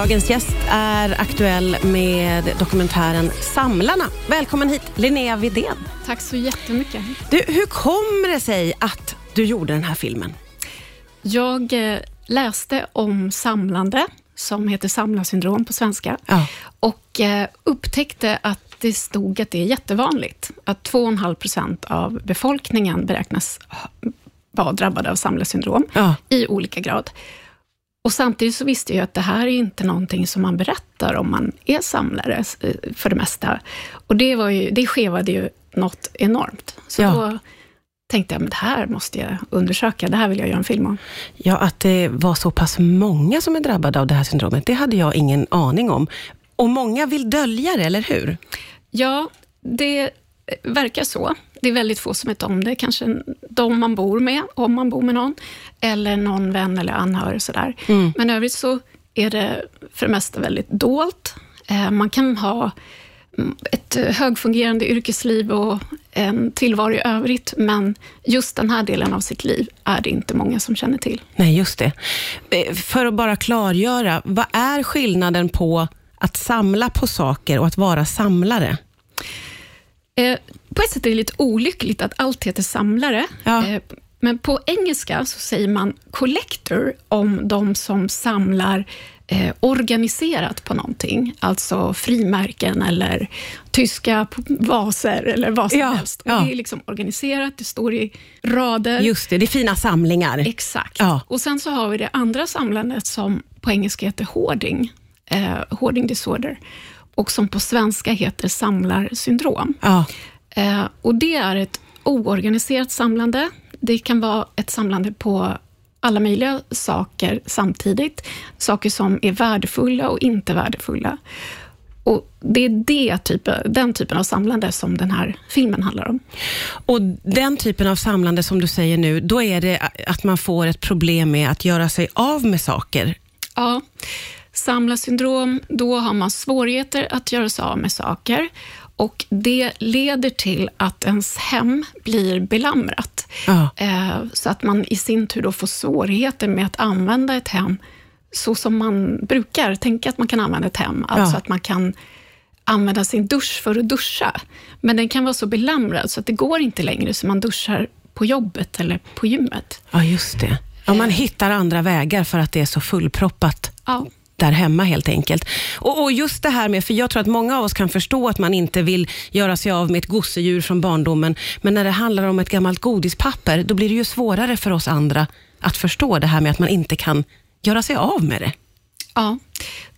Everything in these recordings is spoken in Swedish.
Dagens gäst är aktuell med dokumentären Samlarna. Välkommen hit, Linnea Widén. Tack så jättemycket. Du, hur kommer det sig att du gjorde den här filmen? Jag eh, läste om samlande, som heter samlarsyndrom på svenska, ja. och eh, upptäckte att det stod att det är jättevanligt. Att 2,5 procent av befolkningen beräknas vara drabbade av samlarsyndrom ja. i olika grad. Och samtidigt så visste jag att det här är inte någonting som man berättar om man är samlare, eh, för det mesta. Och det, var ju, det skevade ju något enormt. Så ja. då tänkte jag, men det här måste jag undersöka, det här vill jag göra en film om. Ja, att det var så pass många som är drabbade av det här syndromet, det hade jag ingen aning om. Och många vill dölja det, eller hur? Ja, det verkar så. Det är väldigt få som vet om det. Kanske de man bor med, om man bor med någon, eller någon vän eller anhörig. Sådär. Mm. Men övrigt så är det för det mesta väldigt dolt. Eh, man kan ha mm, ett högfungerande yrkesliv och en tillvaro i övrigt, men just den här delen av sitt liv är det inte många som känner till. Nej, just det. Eh, för att bara klargöra, vad är skillnaden på att samla på saker och att vara samlare? Eh, på ett sätt är det lite olyckligt att allt heter samlare. Ja. Eh, men på engelska så säger man collector om de som samlar eh, organiserat på någonting. Alltså frimärken eller tyska vaser eller vad som ja, helst. Ja. Det är liksom organiserat, det står i rader. Just det, det är fina samlingar. Exakt. Ja. Och sen så har vi det andra samlandet som på engelska heter hoarding. Eh, hoarding disorder och som på svenska heter samlarsyndrom. Ja. Eh, och det är ett oorganiserat samlande. Det kan vara ett samlande på alla möjliga saker samtidigt. Saker som är värdefulla och inte värdefulla. Och Det är det typen, den typen av samlande som den här filmen handlar om. Och Den typen av samlande som du säger nu, då är det att man får ett problem med att göra sig av med saker? Ja. Samlarsyndrom, då har man svårigheter att göra sig av med saker och det leder till att ens hem blir belamrat. Ja. Eh, så att man i sin tur då får svårigheter med att använda ett hem så som man brukar tänka att man kan använda ett hem. Alltså ja. att man kan använda sin dusch för att duscha. Men den kan vara så belamrad så att det går inte längre, så man duschar på jobbet eller på gymmet. Ja, just det. Ja, man hittar andra vägar för att det är så fullproppat. Ja där hemma helt enkelt. Och, och, just det här med, för jag tror att många av oss kan förstå att man inte vill göra sig av med ett gosedjur från barndomen, men när det handlar om ett gammalt godispapper, då blir det ju svårare för oss andra att förstå det här med att man inte kan göra sig av med det. Ja,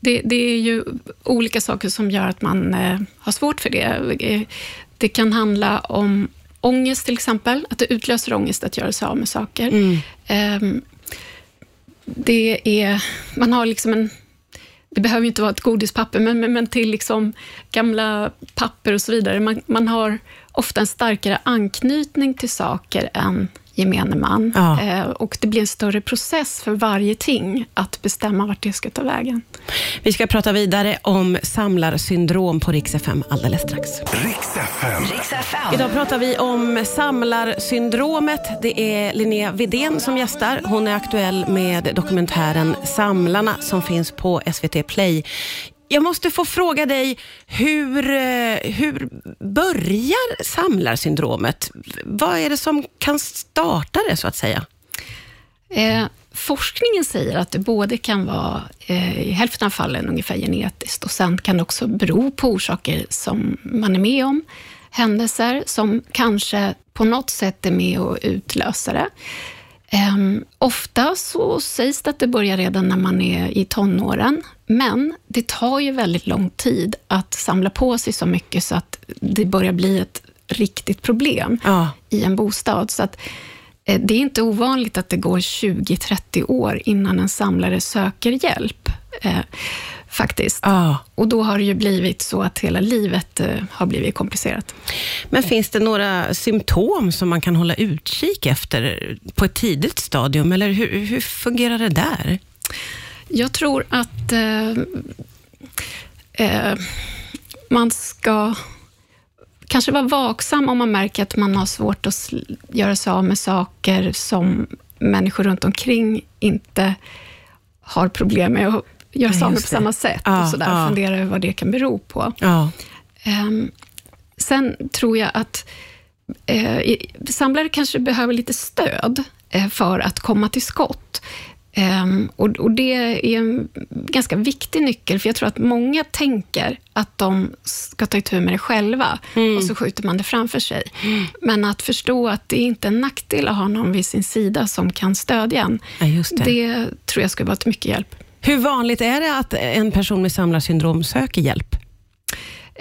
det, det är ju olika saker som gör att man eh, har svårt för det. Eh, det kan handla om ångest till exempel, att det utlöser ångest att göra sig av med saker. Mm. Eh, det är, man har liksom en det behöver inte vara ett godispapper, men, men, men till liksom gamla papper och så vidare. Man, man har ofta en starkare anknytning till saker än gemene man. Ja. Eh, och det blir en större process för varje ting att bestämma vart det ska ta vägen. Vi ska prata vidare om samlarsyndrom på Rix FM alldeles strax. Rix FM. Idag pratar vi om samlarsyndromet. Det är Linnea Vidén som gästar. Hon är aktuell med dokumentären Samlarna som finns på SVT Play. Jag måste få fråga dig, hur, eh, hur börjar samlarsyndromet? Vad är det som kan starta det, så att säga? Eh, forskningen säger att det både kan vara, eh, i hälften av fallen, ungefär genetiskt och sen kan det också bero på orsaker som man är med om, händelser som kanske på något sätt är med och utlöser det. Um, ofta så sägs det att det börjar redan när man är i tonåren, men det tar ju väldigt lång tid att samla på sig så mycket så att det börjar bli ett riktigt problem ja. i en bostad. Så att, eh, det är inte ovanligt att det går 20-30 år innan en samlare söker hjälp. Eh, faktiskt. Ah. Och då har det ju blivit så att hela livet eh, har blivit komplicerat. Men finns det några symptom som man kan hålla utkik efter på ett tidigt stadium, eller hur, hur fungerar det där? Jag tror att eh, eh, man ska kanske vara vaksam om man märker att man har svårt att göra sig av med saker som människor runt omkring inte har problem med. göra saker på samma sätt ja, och sådär, ja. fundera över vad det kan bero på. Ja. Um, sen tror jag att eh, samlare kanske behöver lite stöd eh, för att komma till skott. Um, och, och, Det är en ganska viktig nyckel, för jag tror att många tänker att de ska ta itu med det själva mm. och så skjuter man det framför sig. Mm. Men att förstå att det är inte är en nackdel att ha någon vid sin sida som kan stödja en, ja, det. det. tror jag skulle vara till mycket hjälp. Hur vanligt är det att en person med samlarsyndrom söker hjälp?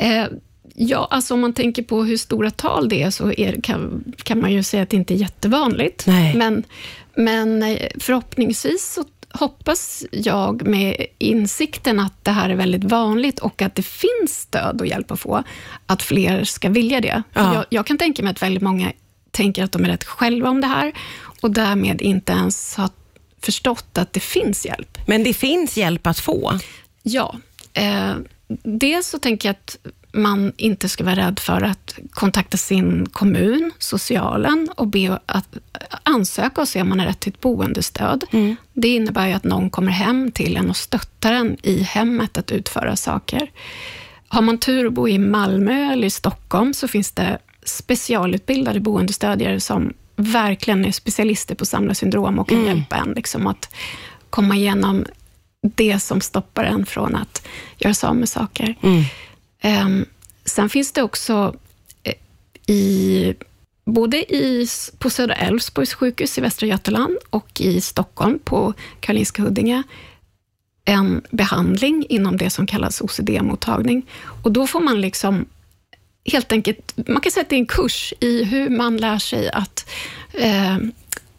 Uh, Ja, alltså om man tänker på hur stora tal det är, så är, kan, kan man ju säga att det inte är jättevanligt. Nej. Men, men eh, förhoppningsvis så hoppas jag med insikten att det här är väldigt vanligt och att det finns stöd och hjälp att få, att fler ska vilja det. Ja. Jag, jag, kan tänka mig att väldigt många tänker att de är rätt själva om det här och därmed inte ens har förstått att det finns hjälp. Men det finns hjälp att få? Ja. Eh, dels så tänker jag att man inte ska vara rädd för att kontakta sin kommun, socialen, och be att ansöka och se om man har rätt till ett boendestöd. Mm. Det innebär ju att någon kommer hem till en och stöttar en i hemmet att utföra saker. Har man tur att bo i Malmö eller i Stockholm så finns det specialutbildade boendestödjare som verkligen är specialister på samlarsyndrom och kan mm. hjälpa en liksom, att komma igenom det som stoppar en från att göra sig av med saker. Mm. Um, sen finns det också eh, i både i, på Södra Älvsborgs sjukhus i Västra Götaland och i Stockholm på Karolinska Huddinge en behandling inom det som kallas OCD-mottagning. Och då får man liksom helt enkelt, man kan säga att det är en kurs i hur man lär sig att eh,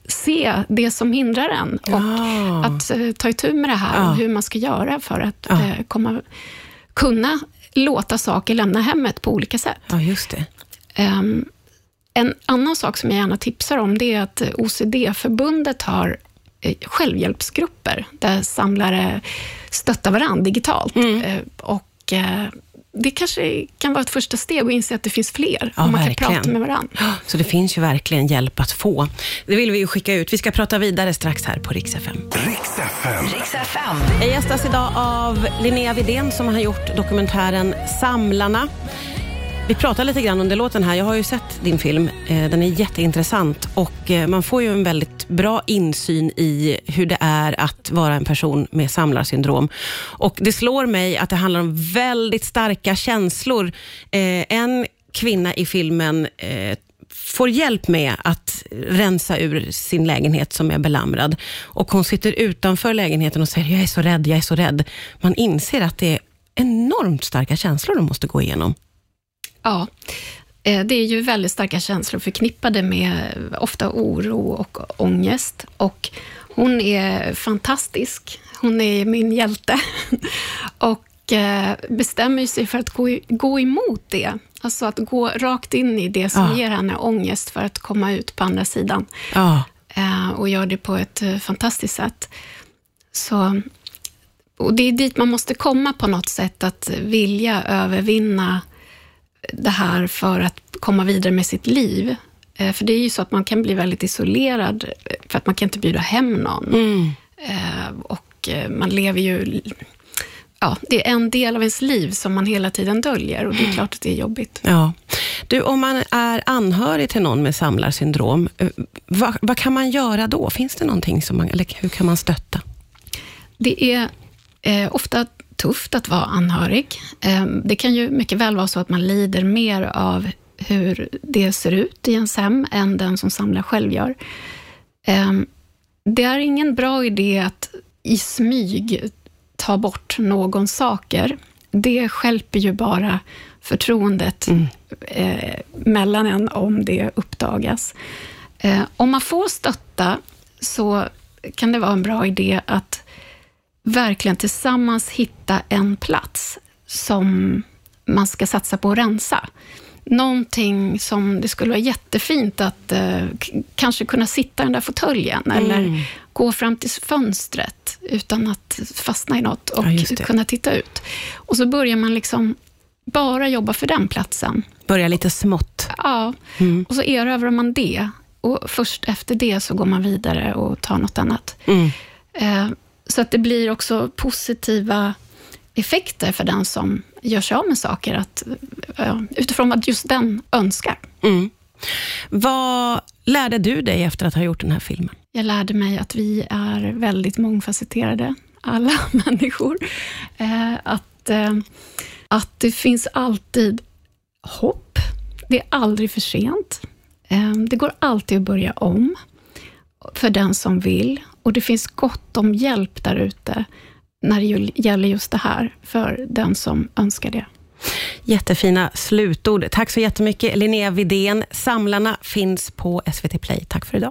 se det som hindrar en och ja. att eh, ta itu med det här ja. och hur man ska göra för att ja. eh, komma, kunna låta saker lämna hemmet på olika sätt. Ja, just det. Um, en annan sak som jag gärna tipsar om, det är att OCD-förbundet har eh, självhjälpsgrupper, där samlare stöttar varandra digitalt. Mm. Eh, och eh, det kanske kan vara ett första steg att inse att det finns fler, ja, och man verkligen. kan prata med varandra. Så det finns ju verkligen hjälp att få. Det vill vi ju skicka ut. Vi ska prata vidare strax här på Rix FM. Rix FM. Rix FM. Jag gästas idag av Linnea Vidén som har gjort dokumentären Samlarna. Vi pratar lite grann under låten här. Jag har ju sett din film. Eh, den är jätteintressant och eh, man får ju en väldigt bra insyn i hur det är att vara en person med samlarsyndrom. Och Det slår mig att det handlar om väldigt starka känslor. Eh, en kvinna i filmen får hjälp med att rensa ur sin lägenhet som är belamrad. Och Hon sitter utanför lägenheten och säger, jag är så rädd, jag är så rädd. Man inser att det är enormt starka känslor de måste gå igenom. Ja, eh, det är ju väldigt starka känslor förknippade med ofta oro och ångest. Och hon är fantastisk. Hon är min hjälte. Och eh, bestämmer sig för att gå, gå emot det. Alltså att gå rakt in i det som ja. ger henne ångest för att komma ut på andra sidan. Ja. Eh, och gör det på ett fantastiskt sätt. Så, och det är dit man måste komma på något sätt, att vilja övervinna det här för att komma vidare med sitt liv. Eh, för det är ju så att man kan bli väldigt isolerad, eh, för att man kan inte bjuda hem någon. Mm. Eh, och man lever ju... Ja, det är en del av ens liv som man hela tiden döljer och det är mm. klart att det är jobbigt. Ja. Du, om man är anhörig till någon med samlarsyndrom, vad, vad kan man göra då? Finns det någonting som man, eller hur kan man stötta? Det är eh, ofta tufft att vara anhörig. Ehm, det kan ju mycket väl vara så att man lider mer av hur det ser ut i ens hem än den som samlar själv gör. Ehm, det är ingen bra idé att i smyg ta bort någons saker. Det skälper ju bara förtroendet mm. Eh, mellan en om det uppdagas. Ehm, om man får stötta så kan det vara en bra idé att verkligen tillsammans hitta en plats som man ska satsa på att rensa. Någonting som det skulle vara jättefint att eh, kanske kunna sitta i den där fåtöljen mm. eller gå fram till fönstret utan att fastna i något och ja, kunna titta ut. Och så börjar man liksom bara jobba för den platsen. Börja lite smått. Ja, mm. och så erövrar man det. Och först efter det så går man vidare och tar något annat. Mm. Eh, så att det blir också positiva effekter för den som gör sig av med saker, att, utifrån vad just den önskar. Mm. Vad lärde du dig efter att ha gjort den här filmen? Jag lärde mig att vi är väldigt mångfacetterade, alla människor. Eh, att, eh, att det finns alltid hopp. Det är aldrig för sent. Eh, det går alltid att börja om för den som vill. Och det finns gott om hjälp där ute när det gäller just det här, för den som önskar det. Jättefina slutord. Tack så jättemycket Linnea Vidén. Samlarna finns på SVT Play. Tack för idag.